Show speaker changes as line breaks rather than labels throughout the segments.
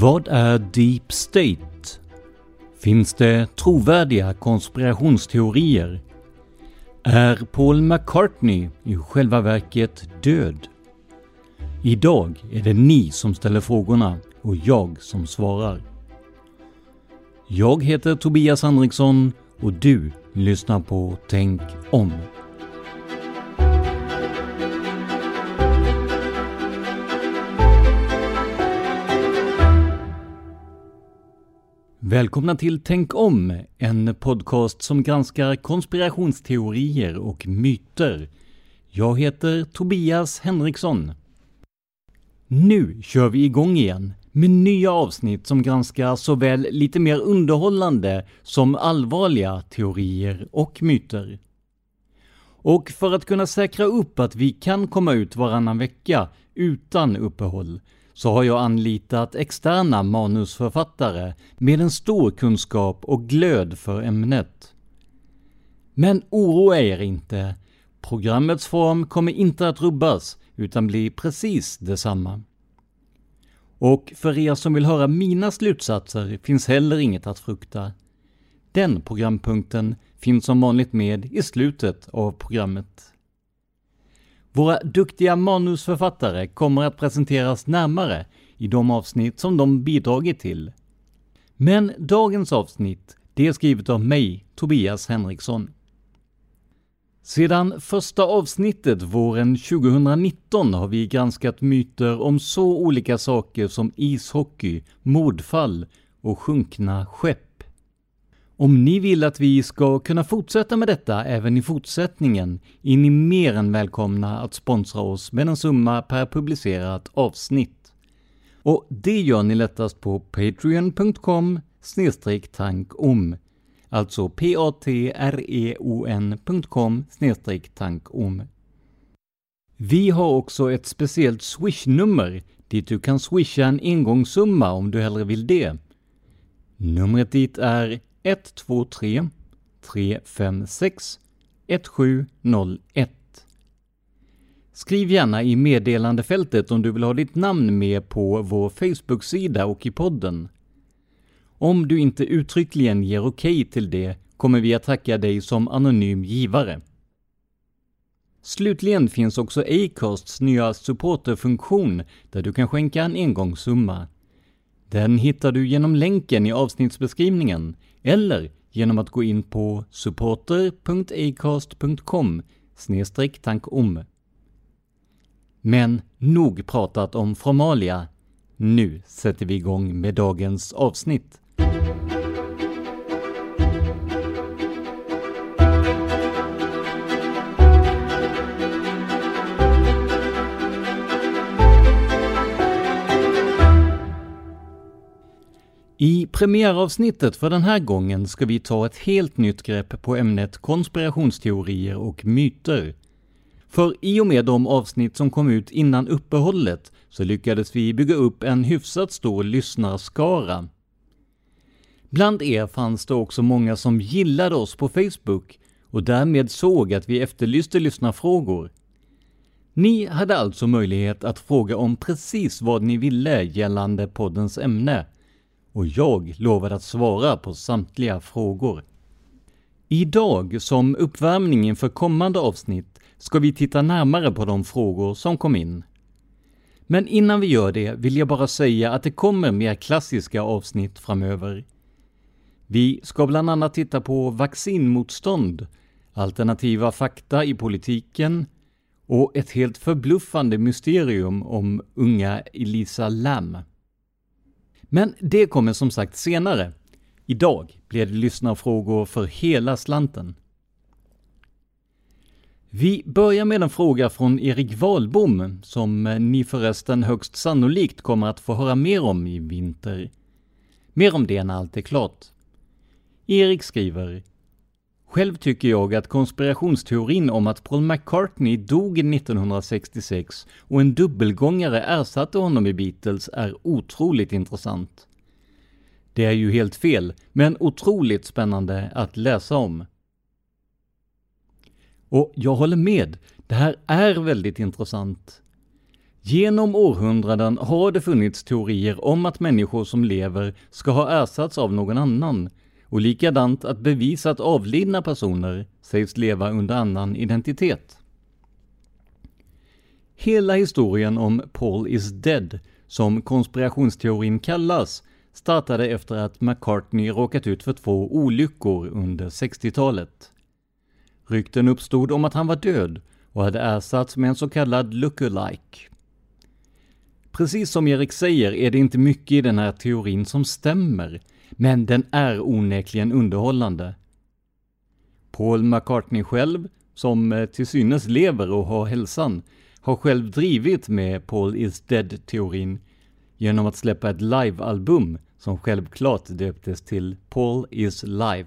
Vad är Deep State? Finns det trovärdiga konspirationsteorier? Är Paul McCartney i själva verket död? Idag är det ni som ställer frågorna och jag som svarar. Jag heter Tobias Henriksson och du lyssnar på Tänk om. Välkomna till Tänk om, en podcast som granskar konspirationsteorier och myter. Jag heter Tobias Henriksson. Nu kör vi igång igen med nya avsnitt som granskar såväl lite mer underhållande som allvarliga teorier och myter. Och för att kunna säkra upp att vi kan komma ut varannan vecka utan uppehåll så har jag anlitat externa manusförfattare med en stor kunskap och glöd för ämnet. Men oroa er inte. Programmets form kommer inte att rubbas utan bli precis detsamma. Och för er som vill höra mina slutsatser finns heller inget att frukta. Den programpunkten finns som vanligt med i slutet av programmet. Våra duktiga manusförfattare kommer att presenteras närmare i de avsnitt som de bidragit till. Men dagens avsnitt, det är skrivet av mig, Tobias Henriksson. Sedan första avsnittet våren 2019 har vi granskat myter om så olika saker som ishockey, mordfall och sjunkna skepp. Om ni vill att vi ska kunna fortsätta med detta även i fortsättningen är ni mer än välkomna att sponsra oss med en summa per publicerat avsnitt. Och det gör ni lättast på patreon.com tankom Alltså p-a-t-r-e-o-n.com tankom Vi har också ett speciellt swishnummer dit du kan swisha en engångssumma om du hellre vill det. Numret dit är 123 356 1701. Skriv gärna i meddelandefältet om du vill ha ditt namn med på vår Facebook-sida och i podden. Om du inte uttryckligen ger okej okay till det kommer vi att tacka dig som anonym givare. Slutligen finns också Acasts nya supporterfunktion där du kan skänka en engångssumma. Den hittar du genom länken i avsnittsbeskrivningen eller genom att gå in på supporter.acast.com tankom. Men nog pratat om formalia. Nu sätter vi igång med dagens avsnitt. I premiäravsnittet för den här gången ska vi ta ett helt nytt grepp på ämnet konspirationsteorier och myter. För i och med de avsnitt som kom ut innan uppehållet så lyckades vi bygga upp en hyfsat stor lyssnarskara. Bland er fanns det också många som gillade oss på Facebook och därmed såg att vi efterlyste lyssnarfrågor. Ni hade alltså möjlighet att fråga om precis vad ni ville gällande poddens ämne och jag lovade att svara på samtliga frågor. Idag, som uppvärmning inför kommande avsnitt, ska vi titta närmare på de frågor som kom in. Men innan vi gör det vill jag bara säga att det kommer mer klassiska avsnitt framöver. Vi ska bland annat titta på vaccinmotstånd, alternativa fakta i politiken och ett helt förbluffande mysterium om unga Elisa Lam. Men det kommer som sagt senare. Idag blir det lyssnarfrågor för hela slanten. Vi börjar med en fråga från Erik Wahlbom, som eh, ni förresten högst sannolikt kommer att få höra mer om i vinter. Mer om det när allt är klart. Erik skriver själv tycker jag att konspirationsteorin om att Paul McCartney dog 1966 och en dubbelgångare ersatte honom i Beatles är otroligt intressant. Det är ju helt fel, men otroligt spännande att läsa om. Och jag håller med, det här är väldigt intressant. Genom århundraden har det funnits teorier om att människor som lever ska ha ersatts av någon annan, och likadant att bevisa att avlidna personer sägs leva under annan identitet. Hela historien om Paul is dead, som konspirationsteorin kallas, startade efter att McCartney råkat ut för två olyckor under 60-talet. Rykten uppstod om att han var död och hade ersatts med en så kallad lookalike. Precis som Erik säger är det inte mycket i den här teorin som stämmer, men den är onekligen underhållande. Paul McCartney själv, som eh, till synes lever och har hälsan, har själv drivit med Paul is dead-teorin genom att släppa ett live-album som självklart döptes till Paul is live.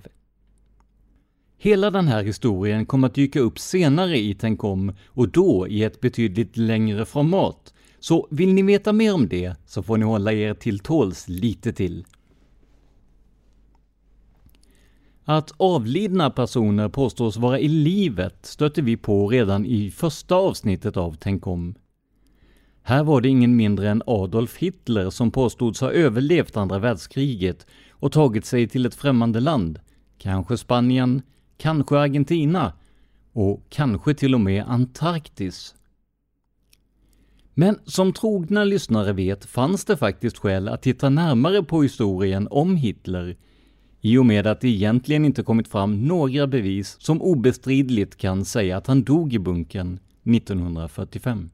Hela den här historien kommer att dyka upp senare i Tänk om och då i ett betydligt längre format. Så vill ni veta mer om det så får ni hålla er till tåls lite till. Att avlidna personer påstås vara i livet stötte vi på redan i första avsnittet av Tänk om. Här var det ingen mindre än Adolf Hitler som påstods ha överlevt andra världskriget och tagit sig till ett främmande land, kanske Spanien, kanske Argentina och kanske till och med Antarktis. Men som trogna lyssnare vet fanns det faktiskt skäl att titta närmare på historien om Hitler i och med att det egentligen inte kommit fram några bevis som obestridligt kan säga att han dog i bunkern 1945.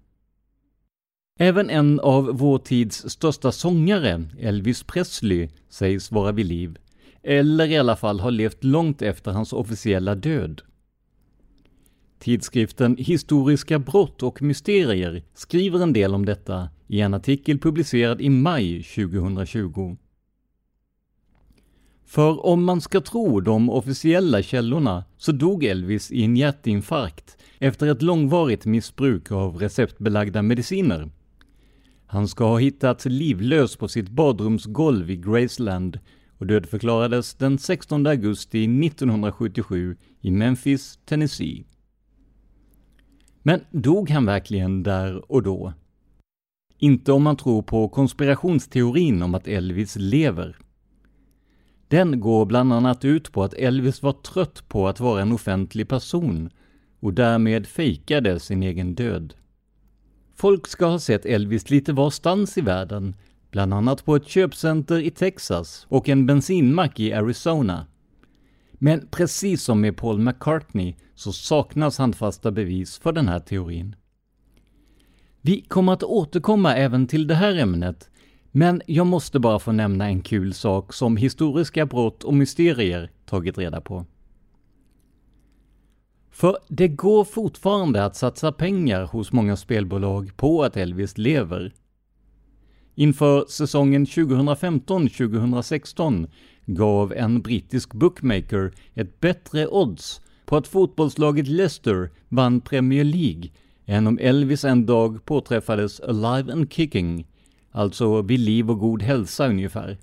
Även en av vår tids största sångare, Elvis Presley, sägs vara vid liv, eller i alla fall ha levt långt efter hans officiella död. Tidskriften Historiska brott och mysterier skriver en del om detta i en artikel publicerad i maj 2020. För om man ska tro de officiella källorna så dog Elvis i en hjärtinfarkt efter ett långvarigt missbruk av receptbelagda mediciner. Han ska ha hittats livlös på sitt badrumsgolv i Graceland och dödförklarades den 16 augusti 1977 i Memphis, Tennessee. Men dog han verkligen där och då? Inte om man tror på konspirationsteorin om att Elvis lever. Den går bland annat ut på att Elvis var trött på att vara en offentlig person och därmed fejkade sin egen död. Folk ska ha sett Elvis lite varstans i världen, bland annat på ett köpcenter i Texas och en bensinmack i Arizona. Men precis som med Paul McCartney så saknas handfasta bevis för den här teorin. Vi kommer att återkomma även till det här ämnet, men jag måste bara få nämna en kul sak som historiska brott och mysterier tagit reda på. För det går fortfarande att satsa pengar hos många spelbolag på att Elvis lever. Inför säsongen 2015-2016 gav en brittisk bookmaker ett bättre odds på att fotbollslaget Leicester vann Premier League än om Elvis en dag påträffades alive and kicking, alltså vid liv och god hälsa ungefär.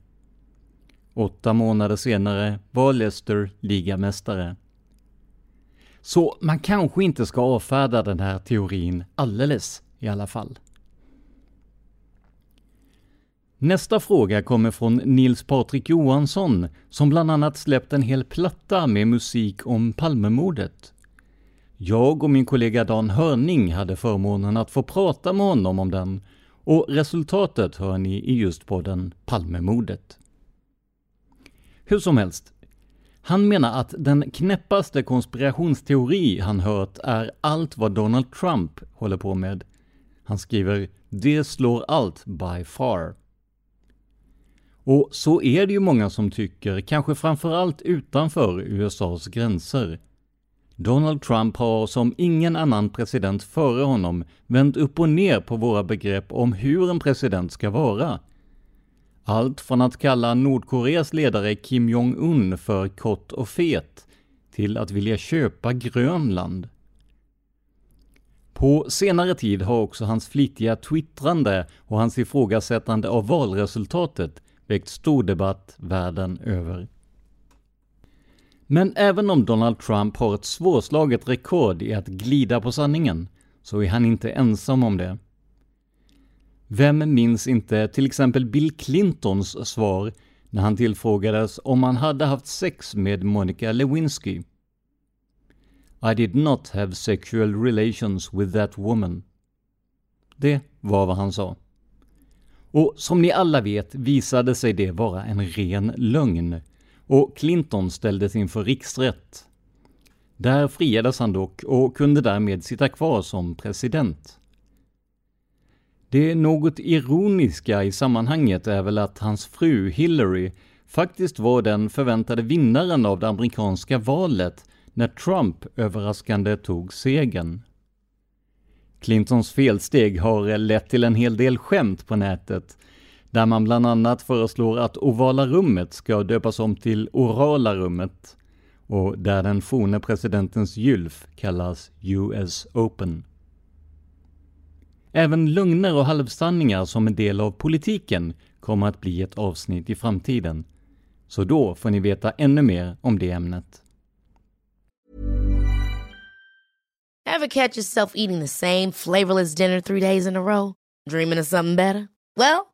Åtta månader senare var Leicester ligamästare. Så man kanske inte ska avfärda den här teorin alldeles i alla fall. Nästa fråga kommer från Nils Patrik Johansson, som bland annat släppt en hel platta med musik om Palmemordet. Jag och min kollega Dan Hörning hade förmånen att få prata med honom om den, och resultatet hör ni i just podden Palmemordet. Hur som helst, han menar att den knäppaste konspirationsteori han hört är allt vad Donald Trump håller på med. Han skriver ”Det slår allt by far”. Och så är det ju många som tycker, kanske framförallt utanför USAs gränser. Donald Trump har som ingen annan president före honom vänt upp och ner på våra begrepp om hur en president ska vara. Allt från att kalla Nordkoreas ledare Kim Jong-Un för kort och fet, till att vilja köpa Grönland. På senare tid har också hans flitiga twittrande och hans ifrågasättande av valresultatet väckt stor debatt världen över. Men även om Donald Trump har ett svårslaget rekord i att glida på sanningen, så är han inte ensam om det. Vem minns inte till exempel Bill Clintons svar när han tillfrågades om han hade haft sex med Monica Lewinsky? I did not have sexual relations with that woman. Det var vad han sa. Och som ni alla vet visade sig det vara en ren lögn och Clinton ställdes inför riksrätt. Där friades han dock och kunde därmed sitta kvar som president. Det något ironiska i sammanhanget är väl att hans fru Hillary faktiskt var den förväntade vinnaren av det amerikanska valet när Trump överraskande tog segern. Clintons felsteg har lett till en hel del skämt på nätet, där man bland annat föreslår att ovala rummet ska döpas om till orala rummet, och där den forne presidentens gylf kallas US Open. Även lögner och halvsanningar som en del av politiken kommer att bli ett avsnitt i framtiden. Så då får ni veta ännu mer om det ämnet.
Have catch yourself eating the same flavorless dinner three days in a row? Dreaming of something better? Well,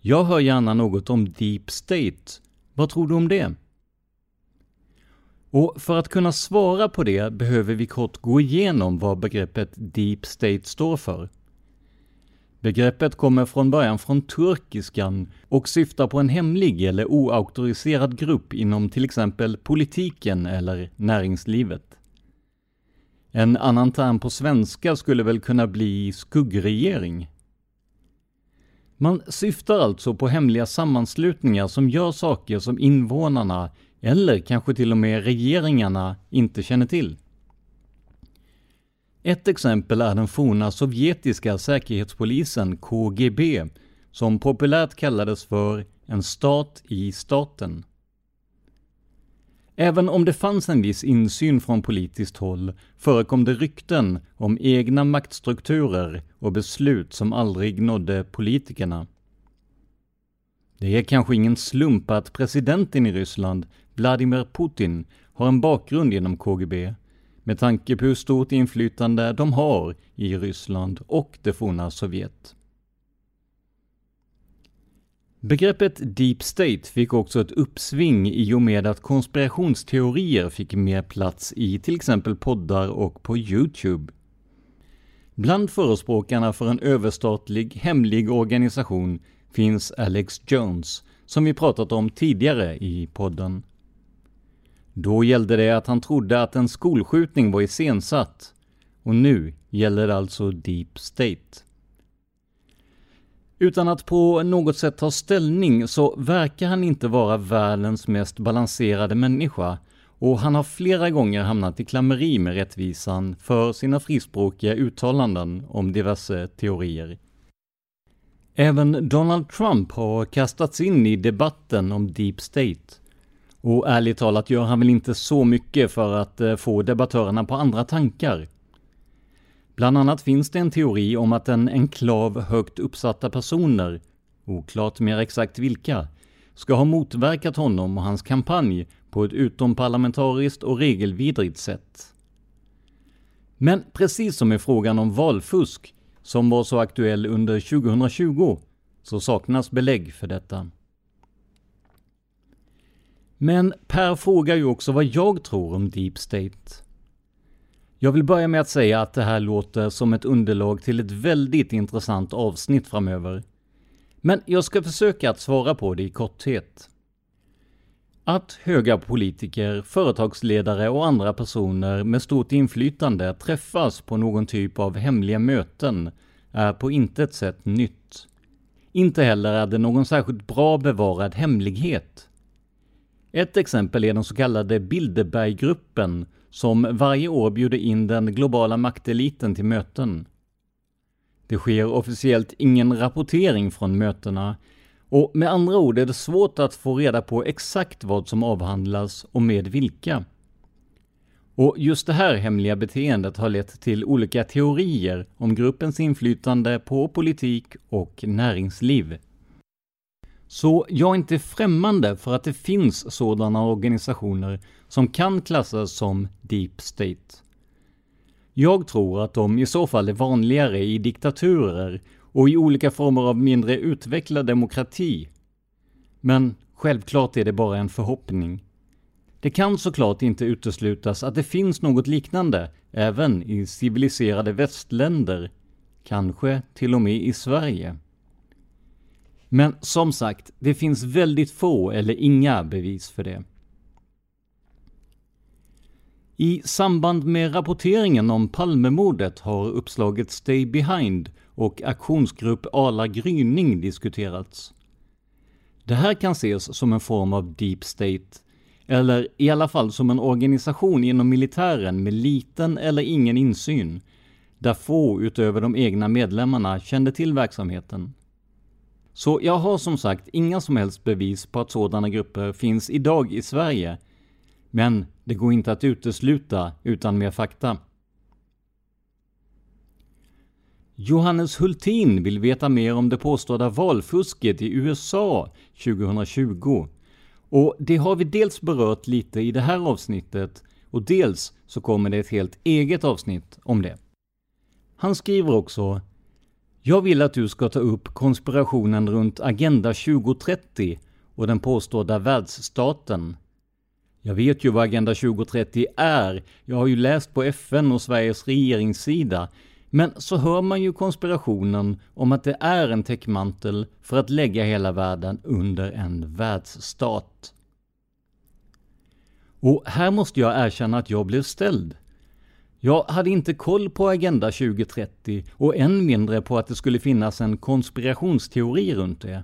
Jag hör gärna något om Deep State. Vad tror du om det? Och för att kunna svara på det behöver vi kort gå igenom vad begreppet Deep State står för. Begreppet kommer från början från turkiskan och syftar på en hemlig eller oauktoriserad grupp inom till exempel politiken eller näringslivet. En annan term på svenska skulle väl kunna bli skuggregering. Man syftar alltså på hemliga sammanslutningar som gör saker som invånarna, eller kanske till och med regeringarna, inte känner till. Ett exempel är den forna sovjetiska säkerhetspolisen KGB, som populärt kallades för en stat i staten. Även om det fanns en viss insyn från politiskt håll förekom det rykten om egna maktstrukturer och beslut som aldrig nådde politikerna. Det är kanske ingen slump att presidenten i Ryssland, Vladimir Putin, har en bakgrund inom KGB, med tanke på hur stort inflytande de har i Ryssland och det forna Sovjet. Begreppet Deep State fick också ett uppsving i och med att konspirationsteorier fick mer plats i till exempel poddar och på Youtube. Bland förespråkarna för en överstatlig, hemlig organisation finns Alex Jones, som vi pratat om tidigare i podden. Då gällde det att han trodde att en skolskjutning var iscensatt, och nu gäller det alltså Deep State. Utan att på något sätt ta ställning så verkar han inte vara världens mest balanserade människa och han har flera gånger hamnat i klammeri med rättvisan för sina frispråkiga uttalanden om diverse teorier. Även Donald Trump har kastats in i debatten om Deep State. Och ärligt talat gör han väl inte så mycket för att eh, få debattörerna på andra tankar. Bland annat finns det en teori om att en enklav högt uppsatta personer, oklart mer exakt vilka, ska ha motverkat honom och hans kampanj på ett utomparlamentariskt och regelvidrigt sätt. Men precis som i frågan om valfusk, som var så aktuell under 2020, så saknas belägg för detta. Men Per frågar ju också vad jag tror om Deep State. Jag vill börja med att säga att det här låter som ett underlag till ett väldigt intressant avsnitt framöver. Men jag ska försöka att svara på det i korthet. Att höga politiker, företagsledare och andra personer med stort inflytande träffas på någon typ av hemliga möten är på intet sätt nytt. Inte heller är det någon särskilt bra bevarad hemlighet. Ett exempel är den så kallade Bilderberggruppen som varje år bjuder in den globala makteliten till möten. Det sker officiellt ingen rapportering från mötena och med andra ord är det svårt att få reda på exakt vad som avhandlas och med vilka. Och just det här hemliga beteendet har lett till olika teorier om gruppens inflytande på politik och näringsliv. Så jag är inte främmande för att det finns sådana organisationer som kan klassas som Deep State. Jag tror att de i så fall är vanligare i diktaturer och i olika former av mindre utvecklad demokrati. Men självklart är det bara en förhoppning. Det kan såklart inte uteslutas att det finns något liknande även i civiliserade västländer, kanske till och med i Sverige. Men som sagt, det finns väldigt få eller inga bevis för det. I samband med rapporteringen om Palmemordet har uppslaget Stay Behind och aktionsgrupp Ala gryning diskuterats. Det här kan ses som en form av Deep State, eller i alla fall som en organisation inom militären med liten eller ingen insyn, där få utöver de egna medlemmarna kände till verksamheten. Så jag har som sagt inga som helst bevis på att sådana grupper finns idag i Sverige, men det går inte att utesluta utan mer fakta. Johannes Hultin vill veta mer om det påstådda valfusket i USA 2020. Och det har vi dels berört lite i det här avsnittet och dels så kommer det ett helt eget avsnitt om det. Han skriver också Jag vill att du ska ta upp konspirationen runt Agenda 2030 och den påstådda världsstaten. Jag vet ju vad Agenda 2030 är, jag har ju läst på FN och Sveriges regeringssida, men så hör man ju konspirationen om att det är en täckmantel för att lägga hela världen under en världsstat. Och här måste jag erkänna att jag blev ställd. Jag hade inte koll på Agenda 2030 och än mindre på att det skulle finnas en konspirationsteori runt det.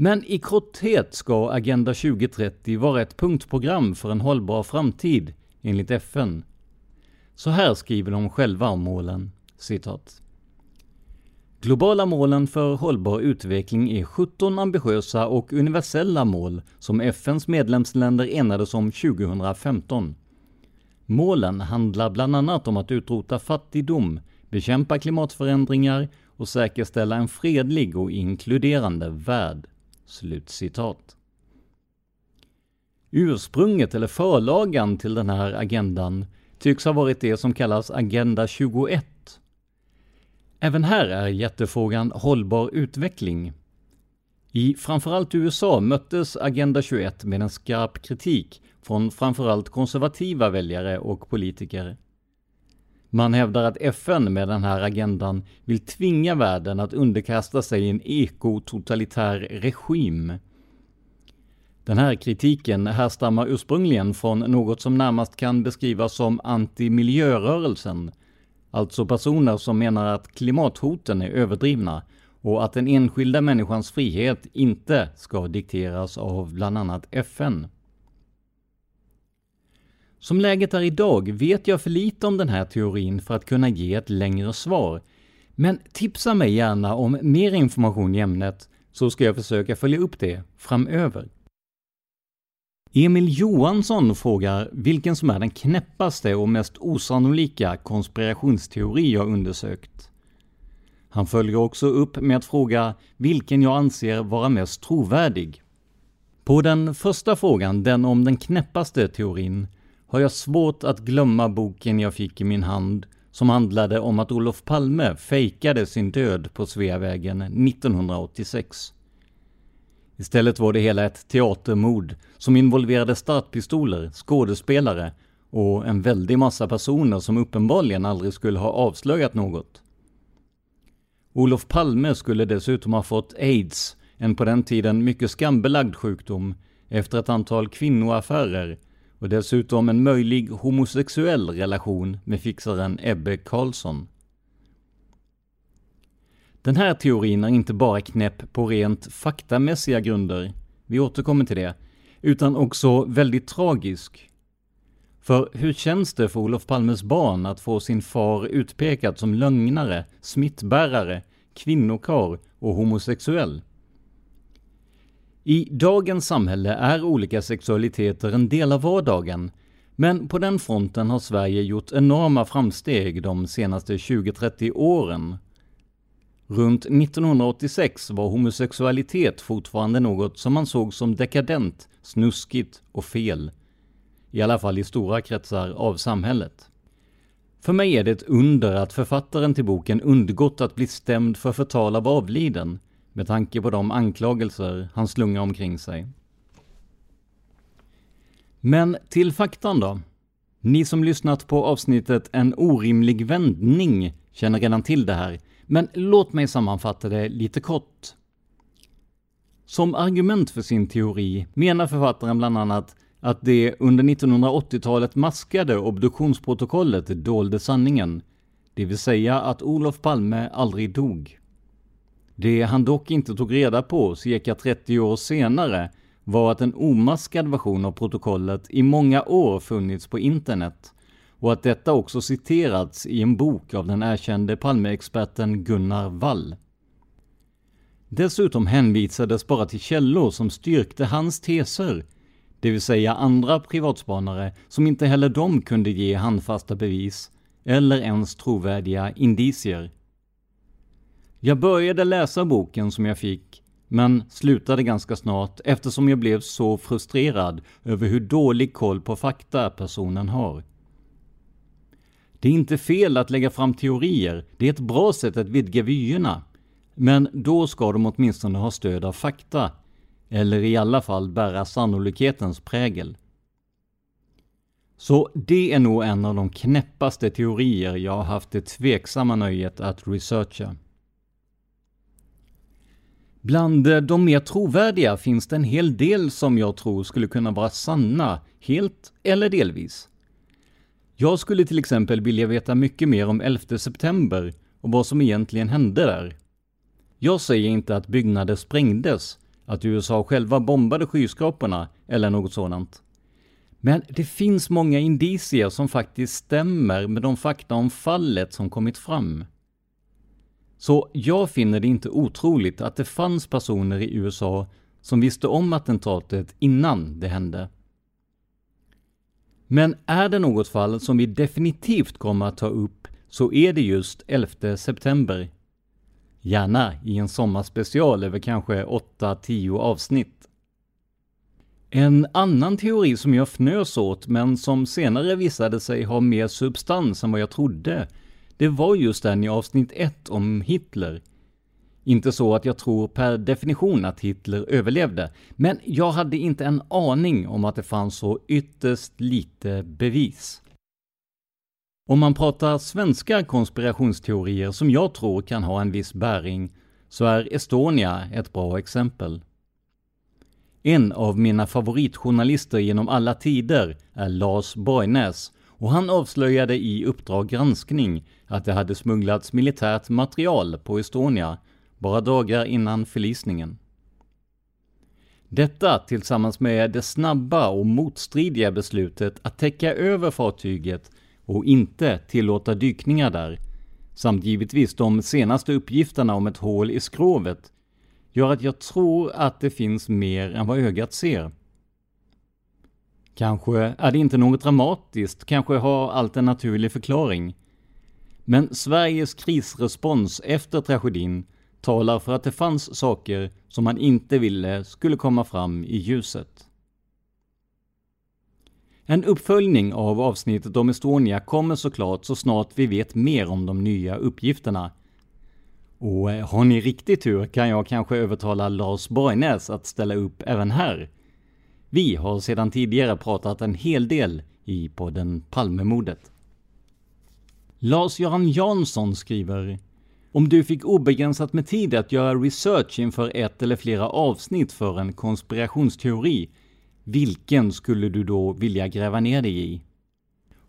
Men i korthet ska Agenda 2030 vara ett punktprogram för en hållbar framtid, enligt FN. Så här skriver de själva om målen, citat. Globala målen för hållbar utveckling är 17 ambitiösa och universella mål som FNs medlemsländer enades om 2015. Målen handlar bland annat om att utrota fattigdom, bekämpa klimatförändringar och säkerställa en fredlig och inkluderande värld. Slutcitat. Ursprunget eller förlagan till den här agendan tycks ha varit det som kallas Agenda 21. Även här är jättefrågan hållbar utveckling. I framförallt USA möttes Agenda 21 med en skarp kritik från framförallt konservativa väljare och politiker. Man hävdar att FN med den här agendan vill tvinga världen att underkasta sig en ekototalitär regim. Den här kritiken härstammar ursprungligen från något som närmast kan beskrivas som antimiljörörelsen, alltså personer som menar att klimathoten är överdrivna och att den enskilda människans frihet inte ska dikteras av bland annat FN. Som läget är idag vet jag för lite om den här teorin för att kunna ge ett längre svar. Men tipsa mig gärna om mer information i ämnet så ska jag försöka följa upp det framöver. Emil Johansson frågar vilken som är den knäppaste och mest osannolika konspirationsteori jag undersökt. Han följer också upp med att fråga vilken jag anser vara mest trovärdig. På den första frågan, den om den knäppaste teorin, har jag svårt att glömma boken jag fick i min hand som handlade om att Olof Palme fejkade sin död på Sveavägen 1986. Istället var det hela ett teatermord som involverade startpistoler, skådespelare och en väldig massa personer som uppenbarligen aldrig skulle ha avslöjat något. Olof Palme skulle dessutom ha fått aids, en på den tiden mycket skambelagd sjukdom, efter ett antal kvinnoaffärer och dessutom en möjlig homosexuell relation med fixaren Ebbe Carlsson. Den här teorin är inte bara knäpp på rent faktamässiga grunder, vi återkommer till det, utan också väldigt tragisk. För hur känns det för Olof Palmes barn att få sin far utpekad som lögnare, smittbärare, kvinnokar och homosexuell? I dagens samhälle är olika sexualiteter en del av vardagen, men på den fronten har Sverige gjort enorma framsteg de senaste 20-30 åren. Runt 1986 var homosexualitet fortfarande något som man såg som dekadent, snuskigt och fel. I alla fall i stora kretsar av samhället. För mig är det ett under att författaren till boken undgått att bli stämd för förtal av avliden, med tanke på de anklagelser han slungar omkring sig. Men till faktan då. Ni som lyssnat på avsnittet En orimlig vändning känner redan till det här, men låt mig sammanfatta det lite kort. Som argument för sin teori menar författaren bland annat att det under 1980-talet maskade obduktionsprotokollet dolde sanningen, det vill säga att Olof Palme aldrig dog. Det han dock inte tog reda på cirka 30 år senare var att en omaskad version av protokollet i många år funnits på internet och att detta också citerats i en bok av den erkände Palmeexperten Gunnar Wall. Dessutom hänvisades bara till källor som styrkte hans teser, det vill säga andra privatspanare som inte heller de kunde ge handfasta bevis, eller ens trovärdiga indicier. Jag började läsa boken som jag fick, men slutade ganska snart eftersom jag blev så frustrerad över hur dålig koll på fakta personen har. Det är inte fel att lägga fram teorier, det är ett bra sätt att vidga vyerna. Men då ska de åtminstone ha stöd av fakta, eller i alla fall bära sannolikhetens prägel. Så det är nog en av de knäppaste teorier jag har haft det tveksamma nöjet att researcha. Bland eh, de mer trovärdiga finns det en hel del som jag tror skulle kunna vara sanna, helt eller delvis. Jag skulle till exempel vilja veta mycket mer om 11 september och vad som egentligen hände där. Jag säger inte att byggnader sprängdes, att USA själva bombade skyskraporna eller något sådant. Men det finns många indicier som faktiskt stämmer med de fakta om fallet som kommit fram. Så jag finner det inte otroligt att det fanns personer i USA som visste om attentatet innan det hände. Men är det något fall som vi definitivt kommer att ta upp så är det just 11 september. Gärna i en sommarspecial över kanske 8-10 avsnitt. En annan teori som jag fnös åt, men som senare visade sig ha mer substans än vad jag trodde, det var just den i avsnitt 1 om Hitler. Inte så att jag tror per definition att Hitler överlevde, men jag hade inte en aning om att det fanns så ytterst lite bevis. Om man pratar svenska konspirationsteorier som jag tror kan ha en viss bäring, så är Estonia ett bra exempel. En av mina favoritjournalister genom alla tider är Lars Borgnäs och han avslöjade i Uppdrag granskning att det hade smugglats militärt material på Estonia bara dagar innan förlisningen. Detta tillsammans med det snabba och motstridiga beslutet att täcka över fartyget och inte tillåta dykningar där, samt givetvis de senaste uppgifterna om ett hål i skrovet, gör att jag tror att det finns mer än vad ögat ser. Kanske är det inte något dramatiskt, kanske har allt en naturlig förklaring. Men Sveriges krisrespons efter tragedin talar för att det fanns saker som man inte ville skulle komma fram i ljuset. En uppföljning av avsnittet om Estonia kommer såklart så snart vi vet mer om de nya uppgifterna. Och eh, har ni riktig tur kan jag kanske övertala Lars Borgnäs att ställa upp även här. Vi har sedan tidigare pratat en hel del i podden Palmemordet. Lars-Göran Jansson skriver om du fick obegränsat med tid att göra research inför ett eller flera avsnitt för en konspirationsteori, vilken skulle du då vilja gräva ner dig i?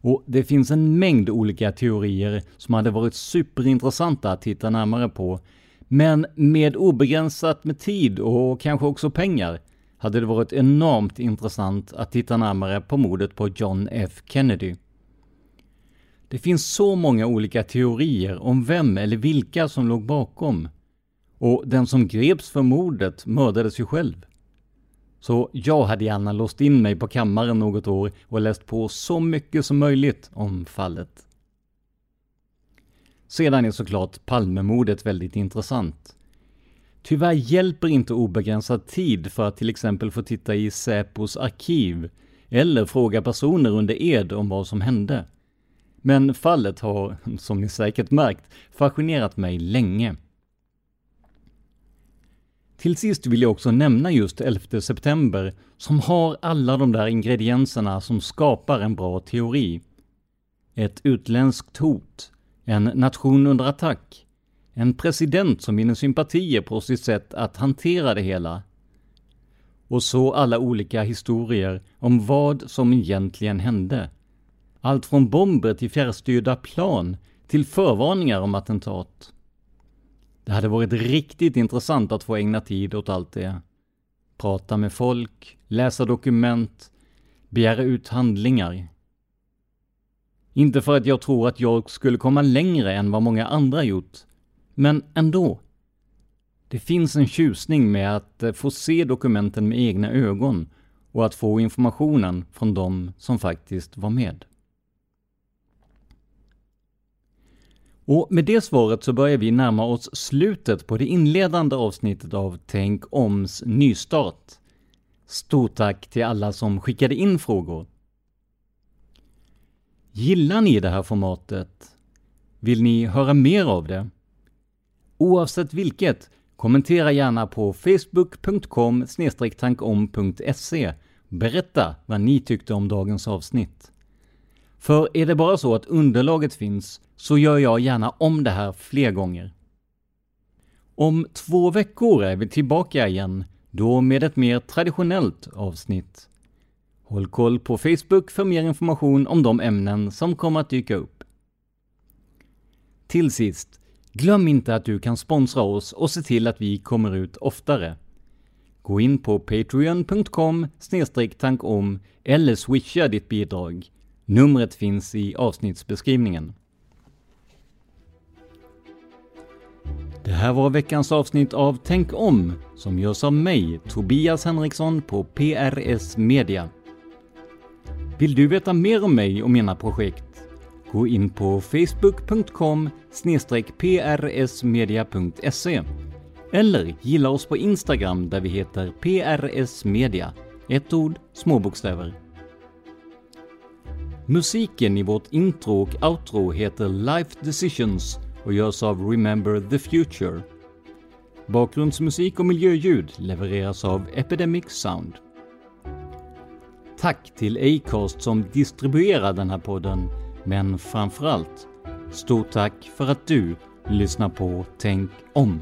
Och det finns en mängd olika teorier som hade varit superintressanta att titta närmare på. Men med obegränsat med tid och kanske också pengar hade det varit enormt intressant att titta närmare på mordet på John F Kennedy. Det finns så många olika teorier om vem eller vilka som låg bakom. Och den som greps för mordet mördades ju själv. Så jag hade gärna låst in mig på kammaren något år och läst på så mycket som möjligt om fallet. Sedan är såklart Palmemordet väldigt intressant. Tyvärr hjälper inte obegränsad tid för att till exempel få titta i Säpos arkiv eller fråga personer under ed om vad som hände. Men fallet har, som ni säkert märkt, fascinerat mig länge. Till sist vill jag också nämna just 11 september, som har alla de där ingredienserna som skapar en bra teori. Ett utländskt hot, en nation under attack, en president som vinner sympatier på sitt sätt att hantera det hela. Och så alla olika historier om vad som egentligen hände. Allt från bomber till fjärrstyrda plan till förvarningar om attentat. Det hade varit riktigt intressant att få ägna tid åt allt det. Prata med folk, läsa dokument, begära ut handlingar. Inte för att jag tror att jag skulle komma längre än vad många andra gjort, men ändå. Det finns en tjusning med att eh, få se dokumenten med egna ögon och att få informationen från de som faktiskt var med. Och med det svaret så börjar vi närma oss slutet på det inledande avsnittet av Tänk oms nystart. Stort tack till alla som skickade in frågor. Gillar ni det här formatet? Vill ni höra mer av det? Oavsett vilket, kommentera gärna på facebook.com tankom.se. Berätta vad ni tyckte om dagens avsnitt. För är det bara så att underlaget finns, så gör jag gärna om det här fler gånger. Om två veckor är vi tillbaka igen, då med ett mer traditionellt avsnitt. Håll koll på Facebook för mer information om de ämnen som kommer att dyka upp. Till sist, glöm inte att du kan sponsra oss och se till att vi kommer ut oftare. Gå in på patreon.com tankom eller swisha ditt bidrag. Numret finns i avsnittsbeskrivningen. Det här var veckans avsnitt av Tänk om, som görs av mig, Tobias Henriksson på PRS Media. Vill du veta mer om mig och mina projekt? Gå in på facebook.com prsmedia.se eller gilla oss på Instagram där vi heter PRS Media. Ett ord, små bokstäver. Musiken i vårt intro och outro heter Life Decisions och görs av Remember the Future. Bakgrundsmusik och miljöljud levereras av Epidemic Sound. Tack till Acast som distribuerar den här podden, men framförallt, stort tack för att du lyssnar på Tänk om.